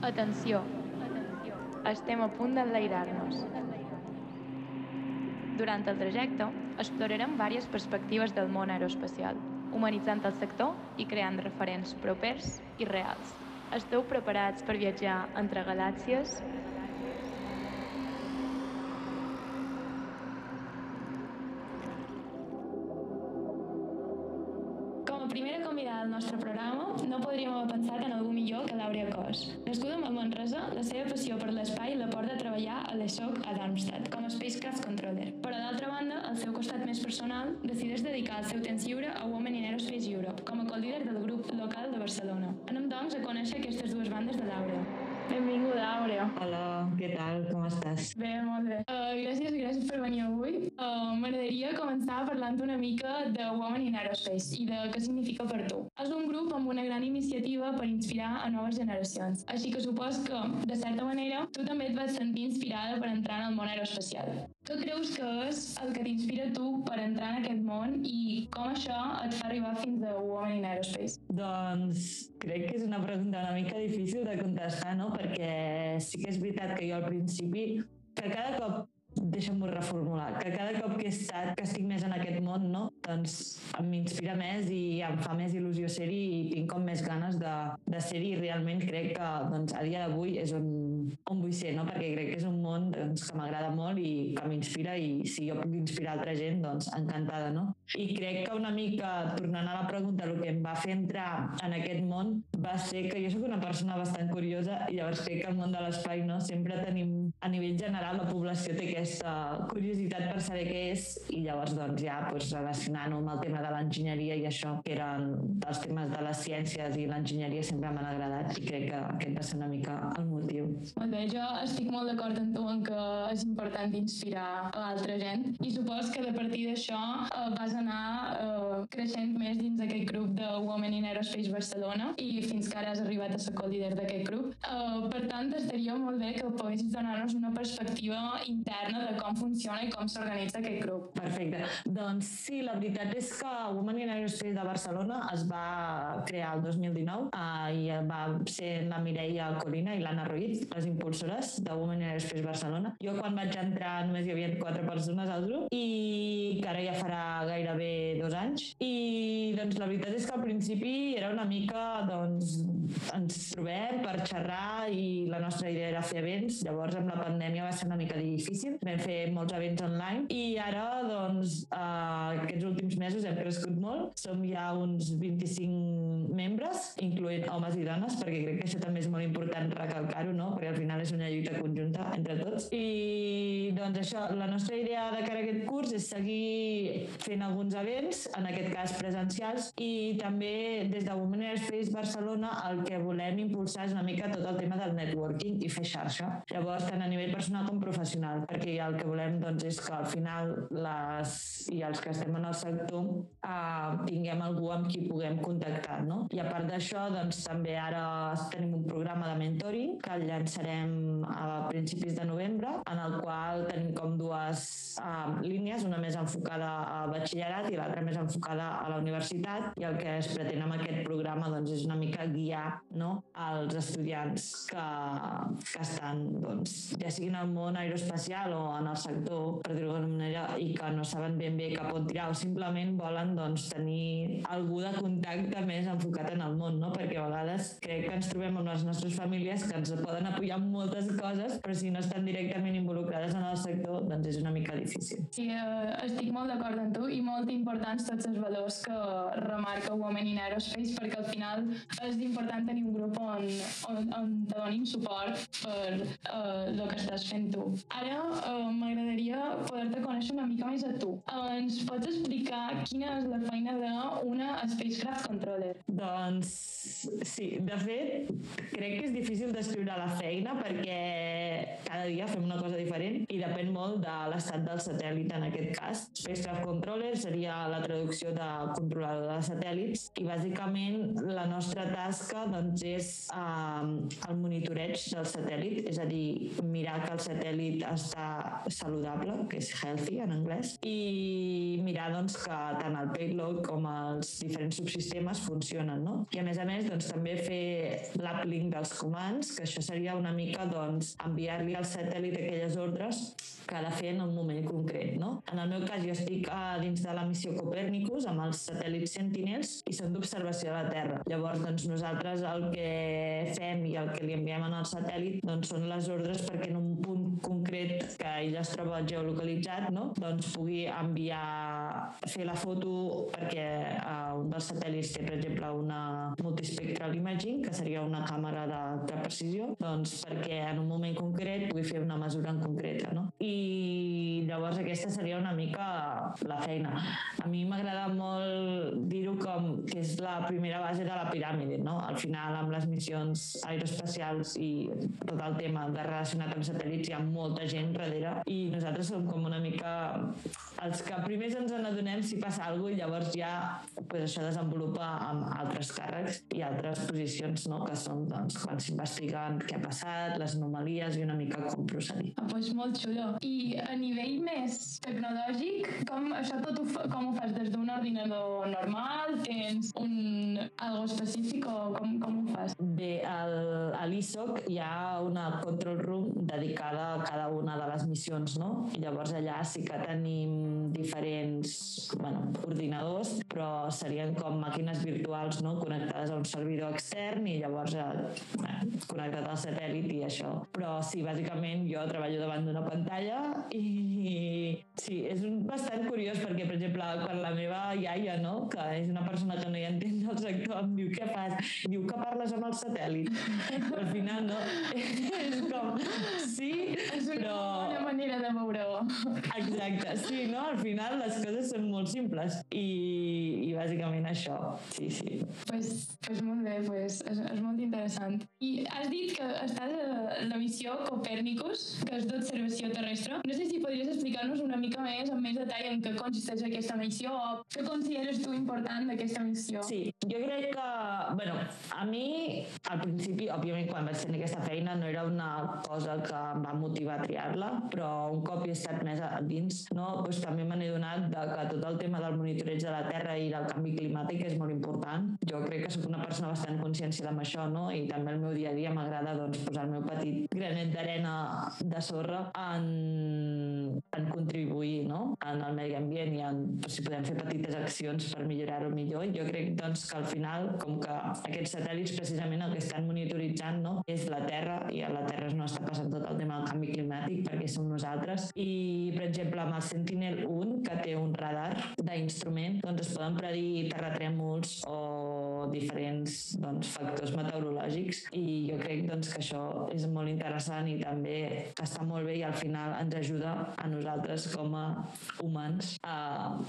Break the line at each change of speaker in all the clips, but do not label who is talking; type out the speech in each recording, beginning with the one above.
Atenció, estem a punt d'enlairar-nos. Durant el trajecte, explorarem diverses perspectives del món aeroespacial, humanitzant el sector i creant referents propers i reals. Esteu preparats per viatjar entre galàxies?
Treballar a Darmstadt com a Spacecraft Controller. Però, d'altra banda, al seu costat més personal, decideix dedicar el seu temps lliure a Women in Aerospace Europe, com a co-líder del grup local de Barcelona. Anem, doncs, a conèixer aquestes dues bandes de l'Àurea. Benvinguda, Àurea.
Hola, què tal? Com estàs?
Bé, molt bé. Uh, gràcies, gràcies per venir avui. Uh, M'agradaria començar parlant una mica de Women in Aerospace i de què significa per tu. És un amb una gran iniciativa per inspirar a noves generacions. Així que supos que, de certa manera, tu també et vas sentir inspirada per entrar en el món aeroespacial. Què creus que és el que t'inspira tu per entrar en aquest món i com això et fa arribar fins a Women in Aerospace?
Doncs crec que és una pregunta una mica difícil de contestar, no? Perquè sí que és veritat que jo al principi, que cada cop deixa'm-ho reformular, que cada cop que he estat, que estic més en aquest món, no? doncs m'inspira més i em fa més il·lusió ser-hi i tinc com més ganes de, de ser-hi i realment crec que doncs, a dia d'avui és on, on vull ser, no? perquè crec que és un món doncs, que m'agrada molt i que m'inspira i si jo puc inspirar altra gent, doncs encantada. No? I crec que una mica, tornant a la pregunta, el que em va fer entrar en aquest món va ser que jo sóc una persona bastant curiosa i llavors crec que el món de l'espai no? sempre tenim, a nivell general, la població té aquesta curiositat per saber què és i llavors doncs, ja doncs, relacionant-ho amb el tema de l'enginyeria i això, que eren dels temes de les ciències i l'enginyeria sempre m'han agradat i crec que aquest va ser una mica el motiu.
Molt bé, jo estic molt d'acord amb tu en que és important inspirar a l'altra gent i supos que de partir d'això eh, vas anar eh, creixent més dins aquest grup de Women in Aerospace Barcelona i fins que ara has arribat a ser co-líder d'aquest grup. Eh, per tant, estaria molt bé que poguessis donar-nos una perspectiva interna de com funciona i com s'organitza aquest grup.
Perfecte. Doncs sí, la veritat és que Women in Aerospace de Barcelona es va crear el 2019 eh, i va ser la Mireia Corina i l'Anna Ruiz, les impulsores de Women in Aerospace Barcelona. Jo quan vaig entrar només hi havia quatre persones al grup i que ara ja farà gairebé dos anys. I doncs la veritat és que al principi era una mica doncs ens trobem per xerrar i la nostra idea era fer events. Llavors amb la pandèmia va ser una mica difícil. Vam fer molts events online i ara doncs eh, aquests últims mesos hem crescut molt. Som ja uns 25 membres, incloent homes i dones, perquè crec que això també és molt important recalcar-ho, no? perquè al final és una lluita conjunta entre tots. I doncs això, la nostra idea de cara a aquest curs és seguir fent alguns events, en aquest cas presencials, i també des de Women Space Barcelona el que volem impulsar és una mica tot el tema del networking i fer xarxa. Llavors, tant a nivell personal com professional, perquè el que volem doncs, és que al final les, i els que estem en el sector eh, tinguem algú amb qui puguem contactar. No? I a part d'això, doncs, també ara tenim un programa de mentoring que el llançarem a principis de novembre, en el qual tenim com dues uh, línies, una més enfocada al batxillerat i l'altra més enfocada a la universitat, i el que es pretén amb aquest programa doncs, és una mica guiar no? els estudiants que, que estan, doncs, ja siguin al món aeroespacial o en el sector, per dir-ho d'alguna manera, i que no saben ben bé cap on tirar o simplement volen doncs, tenir algú de contacte més enfocat en el món, no? perquè a vegades crec que ens trobem amb les nostres famílies que ens poden apoyar en moltes coses, però si no estan directament involucrades en el sector, doncs és una mica difícil.
Sí, eh, estic molt d'acord amb tu i molt importants tots els valors que remarca Women in Aerospace perquè al final és important tenir un grup on, on, on te donin suport per eh, el que estàs fent tu. Ara eh, m'agradaria poder-te conèixer una mica més a tu. Ens pots explicar quina és la feina d'una Spacecraft Controller?
Doncs sí, de fet, crec que és difícil descriure la feina perquè cada dia fem una cosa diferent i depèn molt de l'estat del satèl·lit en aquest cas. Spacecraft Controller seria la traducció de controlador de satèl·lits i bàsicament la nostra tasca doncs, és eh, el monitoreig del satèl·lit, és a dir, mirar que el satèl·lit està saludable, que és healthy en anglès, i mirar doncs, que tant el payload com els diferents subsistemes funcionen. No? I a més a més, doncs, també fer l'uplink dels comands, que això seria una mica doncs, enviar-li al satèl·lit aquelles ordres que ha de fer en un moment concret. No? En el meu cas, jo estic a dins de la missió Copernicus amb els satèl·lits Sentinels i són d'observació de la Terra. Llavors, doncs, nosaltres el que fem i el que li enviem al satèl·lit doncs, són les ordres perquè en un punt concret que ell es troba geolocalitzat no? doncs pugui enviar, fer la foto perquè uh, un dels satèl·lits té, per exemple, una multispectral imaging, que seria una càmera de, de precisió, doncs perquè en un moment concret pugui fer una mesura en concreta. No? I llavors aquesta seria una mica la feina. A mi m'agrada molt dir-ho com que és la primera base de la piràmide, no? Al final, amb les missions aeroespacials i tot el tema de relacionat amb satèl·lits hi ha molta gent darrere i nosaltres som com una mica els que primers ens n'adonem si passa alguna cosa i llavors ja pues, això desenvolupa amb altres càrrecs i altres posicions no? que són doncs, quan s'investiguen què ha passat, les anomalies i una mica com procedir.
Ah, pues molt xulo. I a nivell més tecnològic, com, això tot ho, fa, com ho fas? Des d'un ordinador normal? Tens un, algo específic o com, com ho fas?
Bé, al, a l'ISOC hi ha una control room dedicada cada una de les missions, no? I llavors allà sí que tenim diferents bueno, ordinadors, però serien com màquines virtuals no? connectades a un servidor extern i llavors eh, connectat al satèl·lit i això. Però sí, bàsicament jo treballo davant d'una pantalla i sí, és bastant curiós perquè, per exemple, quan la meva iaia, no? que és una persona que no hi entén del sector, em diu què fas? Diu que parles amb el satèl·lit. Però al final no. és com, sí,
és una
però...
bona manera de veure-ho.
Exacte, sí, no? Al final les coses són molt simples i, i bàsicament això, sí, sí.
Pues, pues molt bé, pues, és, és molt interessant. I has dit que estàs a la missió Copernicus, que és d'observació terrestre. No sé si podries explicar-nos una mica més, amb més detall, en què consisteix aquesta missió o què consideres tu important d'aquesta missió?
Sí, jo crec que, bueno, a mi al principi, òbviament, quan vaig tenir aquesta feina no era una cosa que em va motivar a triar-la, però un cop he estat més a dins, no, doncs també me n'he donat de que tot el tema del monitoreig de la Terra i del canvi climàtic és molt important. Jo crec que sóc una persona bastant conscienciada amb això, no? I també el meu dia a dia m'agrada doncs, posar el meu petit granet d'arena de sorra en, en contribuir no? en el medi ambient i en si podem fer petites accions per millorar-ho millor. Jo crec doncs, que al final, com que aquests satèl·lits precisament el que estan monitoritzant no? és la Terra i a la Terra no està passant tot el tema del canvi climàtic perquè som nosaltres i per exemple amb el Sentinel-1 que té un radar d'instrument doncs es poden predir terratrèmols o diferents doncs, factors meteorològics i jo crec doncs, que això és molt interessant i també està molt bé i al final ens ajuda a nosaltres com a humans a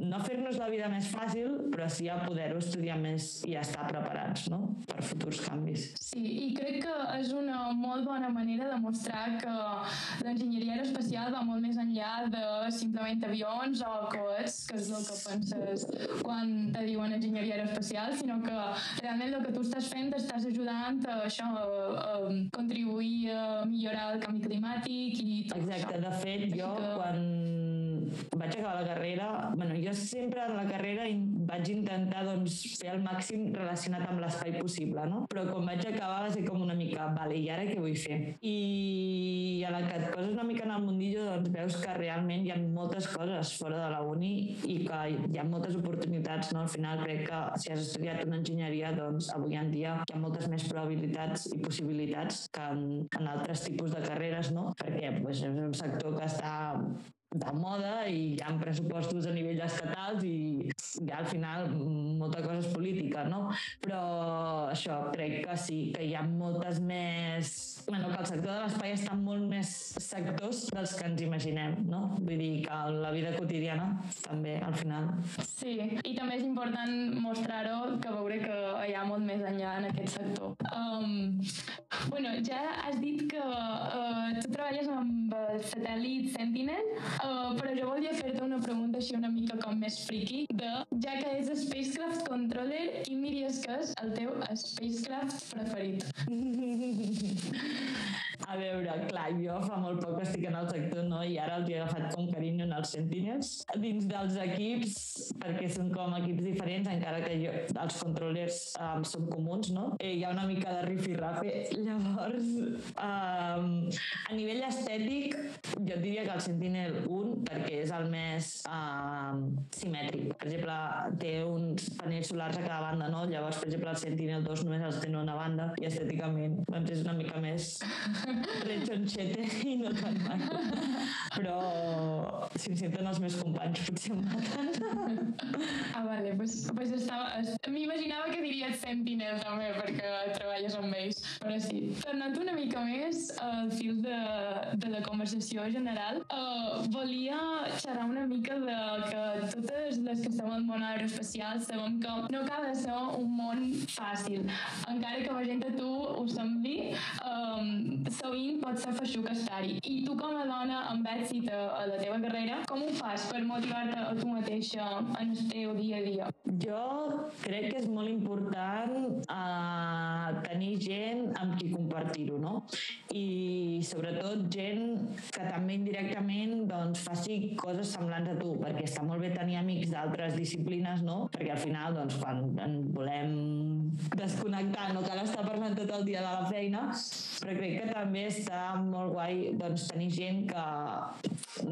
no fer-nos la vida més fàcil però sí a poder-ho estudiar més i a estar preparats no? per futurs canvis.
Sí, i crec que és una molt bona manera de mostrar que l'enginyeria aeroespacial va molt més enllà de simplement avions o coets, que és el que penses quan te diuen enginyeria aeroespacial, sinó que realment el que tu estàs fent estàs ajudant a això, a, a contribuir a millorar el canvi climàtic i tot
Exacte,
això.
de fet, jo
que-
quan vaig acabar la carrera, bueno, jo sempre en la carrera vaig intentar doncs, fer el màxim relacionat amb l'espai possible, no? Però quan vaig acabar va ser com una mica, vale, i ara què vull fer? I a la que et poses una mica en el mundillo doncs veus que realment hi ha moltes coses fora de la uni i que hi ha moltes oportunitats, no? Al final crec que si has estudiat una enginyeria, doncs avui en dia hi ha moltes més probabilitats i possibilitats que en, en altres tipus de carreres, no? Perquè pues, és un sector que està de moda i hi ha pressupostos a nivell estatals i ja al final molta cosa és política, no? Però això, crec que sí, que hi ha moltes més... bueno, que el sector de l'espai està en molt més sectors dels que ens imaginem, no? Vull dir que la vida quotidiana també, al final.
Sí, i també és important mostrar-ho, que veure que hi ha molt més enllà en aquest sector. Um, bueno, ja has dit que uh, tu treballes amb els satèl·lits Elite Sentinel, uh, però jo volia fer-te una pregunta així una mica com més friki, de, ja que és Spacecraft Controller, quin diries que és el teu Spacecraft preferit?
A veure, clar, jo fa molt poc estic en el sector, no? I ara els he agafat com carinyo en els Sentinels. Dins dels equips, perquè són com equips diferents, encara que jo, els controllers um, són comuns, no? Eh, hi ha una mica de rifirrafe. Llavors, um, a nivell estètic, jo diria que el Sentinel 1, perquè és el més um, simètric. Per exemple, té uns panells solars a cada banda, no? Llavors, per exemple, el Sentinel 2 només els té una banda i estèticament doncs és una mica més rechonxete i no tan maco. Però si em senten els meus companys potser em maten.
Ah, vale, pues, pues estava... M'imaginava que diries Sentinel també, perquè treballes amb ells, però sí. Tornant una mica més al fil de, de la conversació general, uh, volia xerrar una mica de que totes les que estem al món aeroespacial sabem que no acaba de ser un món fàcil. Encara que la gent a tu ho sembli, um, sovint pot ser feixuc estar-hi. I tu com a dona amb èxit a, la teva carrera, com ho fas per motivar-te a tu mateixa en el teu dia a dia?
Jo crec que és molt important uh, tenir gent amb qui compartir-ho, no? I sobretot gent que també indirectament doncs, faci coses semblants a tu, perquè està molt bé tenir amics d'altres disciplines, no? Perquè al final, doncs, quan en volem desconnectar, no cal estar parlant tot el dia de la feina, però crec que també està molt guai doncs, tenir gent que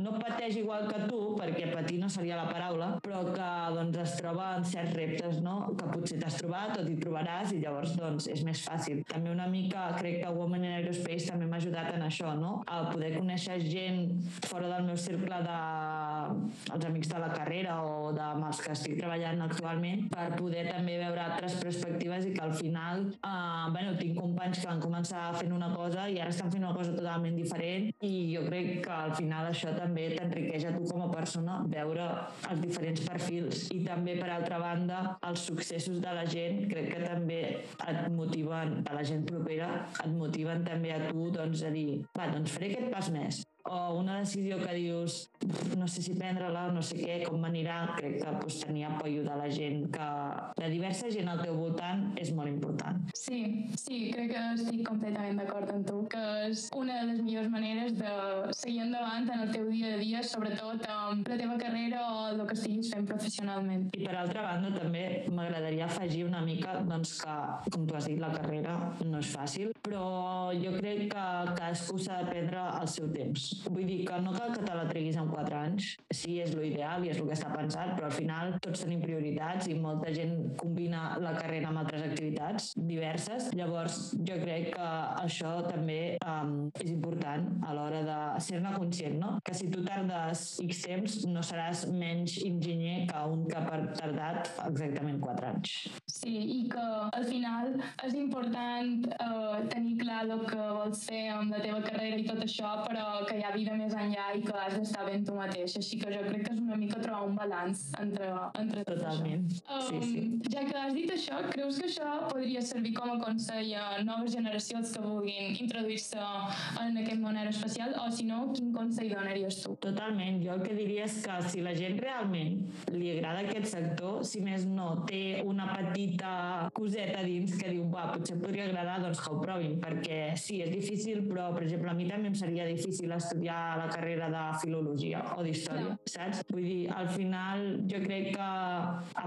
no pateix igual que tu, perquè patir no seria la paraula, però que doncs, es troba en certs reptes no? que potser t'has trobat o t'hi trobaràs i llavors doncs, és més fàcil. També una mica crec que Women in Aerospace també m'ha ajudat en això, no? a poder conèixer gent fora del meu cercle de els amics de la carrera o de amb els que estic treballant actualment per poder també veure altres perspectives i que al final eh, bueno, tinc companys que van començar fent una cosa i ara estan fent una cosa totalment diferent i jo crec que al final això també t'enriqueix a tu com a persona veure els diferents perfils i també per altra banda els successos de la gent. Crec que també et motiven a la gent propera et motiven també a tu doncs, a dir va, doncs faré aquest pas més o una decisió que dius no sé si prendre-la, no sé què, com m'anirà, crec que pues, tenir apoyo de la gent, que de diversa gent al teu voltant és molt important.
Sí, sí, crec que estic completament d'acord amb tu, que és una de les millors maneres de seguir endavant en el teu dia a dia, sobretot amb la teva carrera o el que estiguis fent professionalment.
I per altra banda també m'agradaria afegir una mica doncs, que, com tu has dit, la carrera no és fàcil, però jo crec que cadascú s'ha de prendre el seu temps Vull dir que no cal que te la treguis en 4 anys. Sí, és l'ideal i és el que està pensat, però al final tots tenim prioritats i molta gent combina la carrera amb altres activitats diverses. Llavors, jo crec que això també um, és important a l'hora de ser-ne conscient, no? Que si tu tardes X temps, no seràs menys enginyer que un que ha tardat exactament 4 anys.
Sí, i que al final és important uh, tenir clar el que vols fer amb la teva carrera i tot això, però que hi ha vida més enllà i que has d'estar ben tu mateix. Així que jo crec que és una mica trobar un balanç entre, entre tot
Totalment. això. Um, sí, sí.
Ja que has dit això, creus que això podria servir com a consell a noves generacions que vulguin introduir-se en aquest món aeroespacial o si no, quin consell donaries tu?
Totalment. Jo el que diria és que si la gent realment li agrada aquest sector, si més no té una petita petita coseta dins que diu, va, potser podria agradar, doncs que ho provin, perquè sí, és difícil, però, per exemple, a mi també em seria difícil estudiar la carrera de filologia o d'història, no. saps? Vull dir, al final jo crec que a,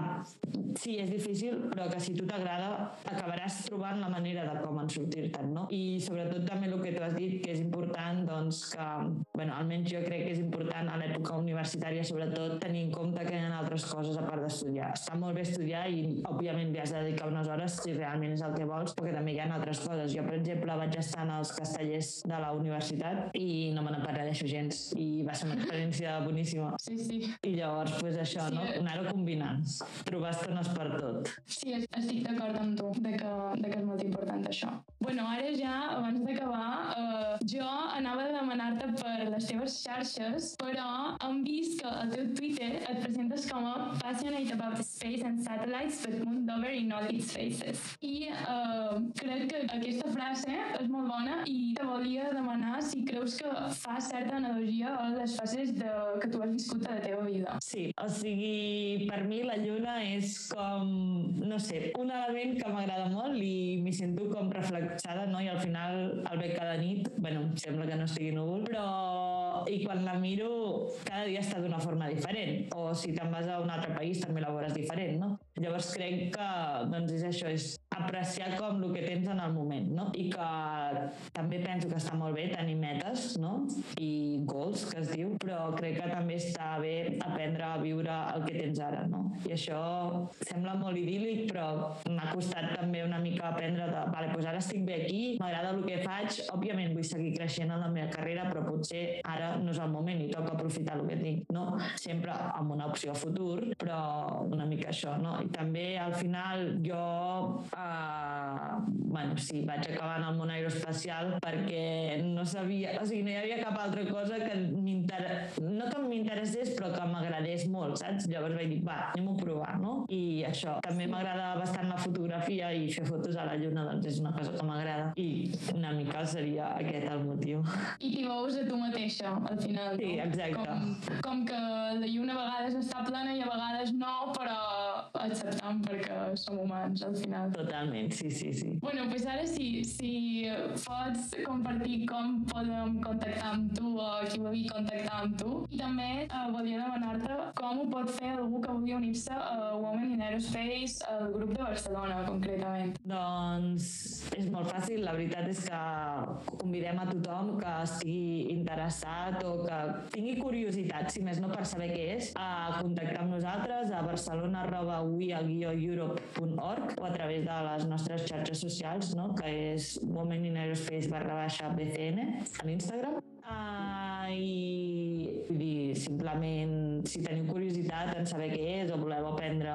sí, és difícil, però que si tu t'agrada acabaràs trobant la manera de com en sortir-te'n, no? I sobretot també el que tu has dit, que és important, doncs, que, bueno, almenys jo crec que és important a l'època universitària, sobretot, tenir en compte que hi ha altres coses a part d'estudiar. Està molt bé estudiar i, òbviament, li has de dedicar unes hores si realment és el que vols, perquè també hi ha altres coses. Jo, per exemple, vaig estar en els castellers de la universitat i no me n'apareleixo gens i va ser una experiència boníssima.
Sí, sí.
I llavors, pues això, sí, no? Eh. Anar-ho combinant, trobar estones per tot.
Sí, estic d'acord amb tu, de que, de que és molt important això. Bueno, ara ja, abans d'acabar, eh, jo anava a demanar-te per les teves xarxes, però hem vist que al teu Twitter et presentes com a passionate about space and satellites but moved over in all its faces. I uh, crec que aquesta frase és molt bona i te volia demanar si creus que fa certa analogia a les fases de, que tu has viscut a la teva vida.
Sí, o sigui, per mi la lluna és com, no sé, un element que m'agrada molt i m'hi sento com reflexada, no? I al final el veig cada nit, bueno, sembla que no estigui núvol, però i quan la miro cada dia està d'una forma diferent o si te'n vas a un altre país també la veuràs diferent, no? Llavors crec que doncs és això, és apreciar com el que tens en el moment, no? I que també penso que està molt bé tenir metes, no? I goals, que es diu, però crec que també està bé aprendre a viure el que tens ara, no? I això sembla molt idíl·lic, però m'ha costat també una mica aprendre de, vale, doncs ara estic bé aquí, m'agrada el que faig, òbviament vull seguir creixent en la meva carrera, però potser ara no és el moment i toca aprofitar el que tinc, no? Sempre amb una opció a futur, però una mica això, no? I també al final jo eh, bueno, sí, vaig acabar en el món aeroespacial perquè no sabia, o sigui, no hi havia cap altra cosa que no que m'interessés, però que m'agradés molt, saps? Llavors vaig dir, va, anem a provar, no? I això, també m'agrada bastant la fotografia i fer fotos a la lluna, doncs és una cosa que m'agrada i una mica seria aquest el motiu.
I t'hi veus a tu mateixa, al final,
Sí, exacte.
Com, com que la lluna a vegades està plena i a vegades no, però acceptant perquè som humans, al final.
Totalment, sí, sí, sí.
Bueno, pues ara sí, si pots compartir com podem contactar amb tu o qui vulgui contactar amb tu. I també eh, volia demanar-te com ho pot fer algú que vulgui unir-se a Women in Aerospace, al grup de Barcelona, concretament.
Doncs és molt fàcil, la veritat és que convidem a tothom que estigui interessat o que tingui curiositat, si més no per saber què és, a contactar amb nosaltres a barcelona arroba europe.org o a través de les nostres xarxes socials, no? que és Women in Aerospace barra baixa BCN a l'Instagram. Uh, I vull dir, simplement, si teniu curiositat en saber què és o voleu aprendre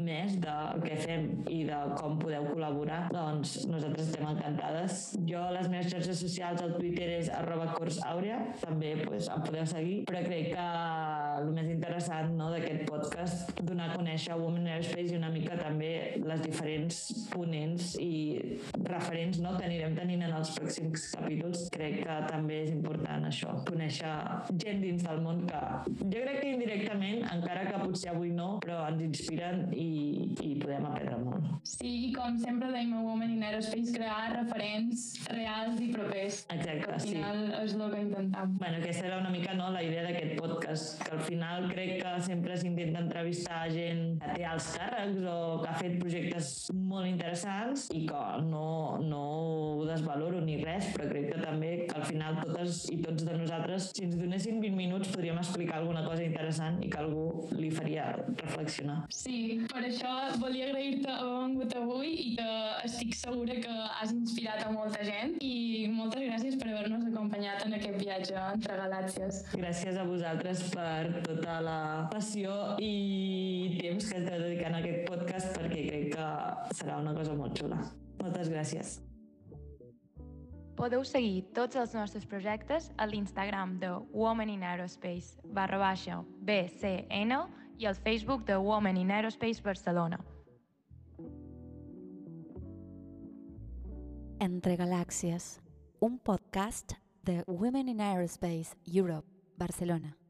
més del que fem i de com podeu col·laborar, doncs nosaltres estem encantades. Jo, les meves xarxes socials, al Twitter és arroba corsaurea, també pues, em podeu seguir, però crec que el més interessant no, d'aquest podcast donar a conèixer Women in Aerospace i una mica també les diferents ponents i referents no, que anirem tenint en els pròxims capítols. Crec que també és important això, conèixer gent dins del món que jo crec que indirectament, encara que potser avui no, però ens inspiren i podem aprendre molt.
Sí, i com sempre deim a Women in Aerospace, crear referents reals i propers.
Exacte,
que al
sí.
final és el que intentem.
Bueno, aquesta era una mica no, la idea d'aquest podcast, que al final crec que sempre s'intenta entrevistar gent que té alts càrrecs o que ha fet projectes molt interessants i que no, no ho desvaloro ni res, però crec que també que al final totes i tots de nosaltres, si ens donessin 20 minuts, podríem explicar alguna cosa interessant i que algú li faria reflexionar.
Sí, per això volia agrair-te haver vengut avui i que estic segura que has inspirat a molta gent i moltes gràcies per haver-nos acompanyat en aquest viatge entre galàxies.
Gràcies a vosaltres per tota la passió i temps que esteu dedicant a aquest podcast perquè crec que serà una cosa molt xula. Moltes gràcies.
Podeu seguir tots els nostres projectes a l'Instagram de Women in Aerospace barra baixa BCN i al Facebook de Women in Aerospace Barcelona.
Entre Galàxies, un podcast de Women in Aerospace Europe, Barcelona.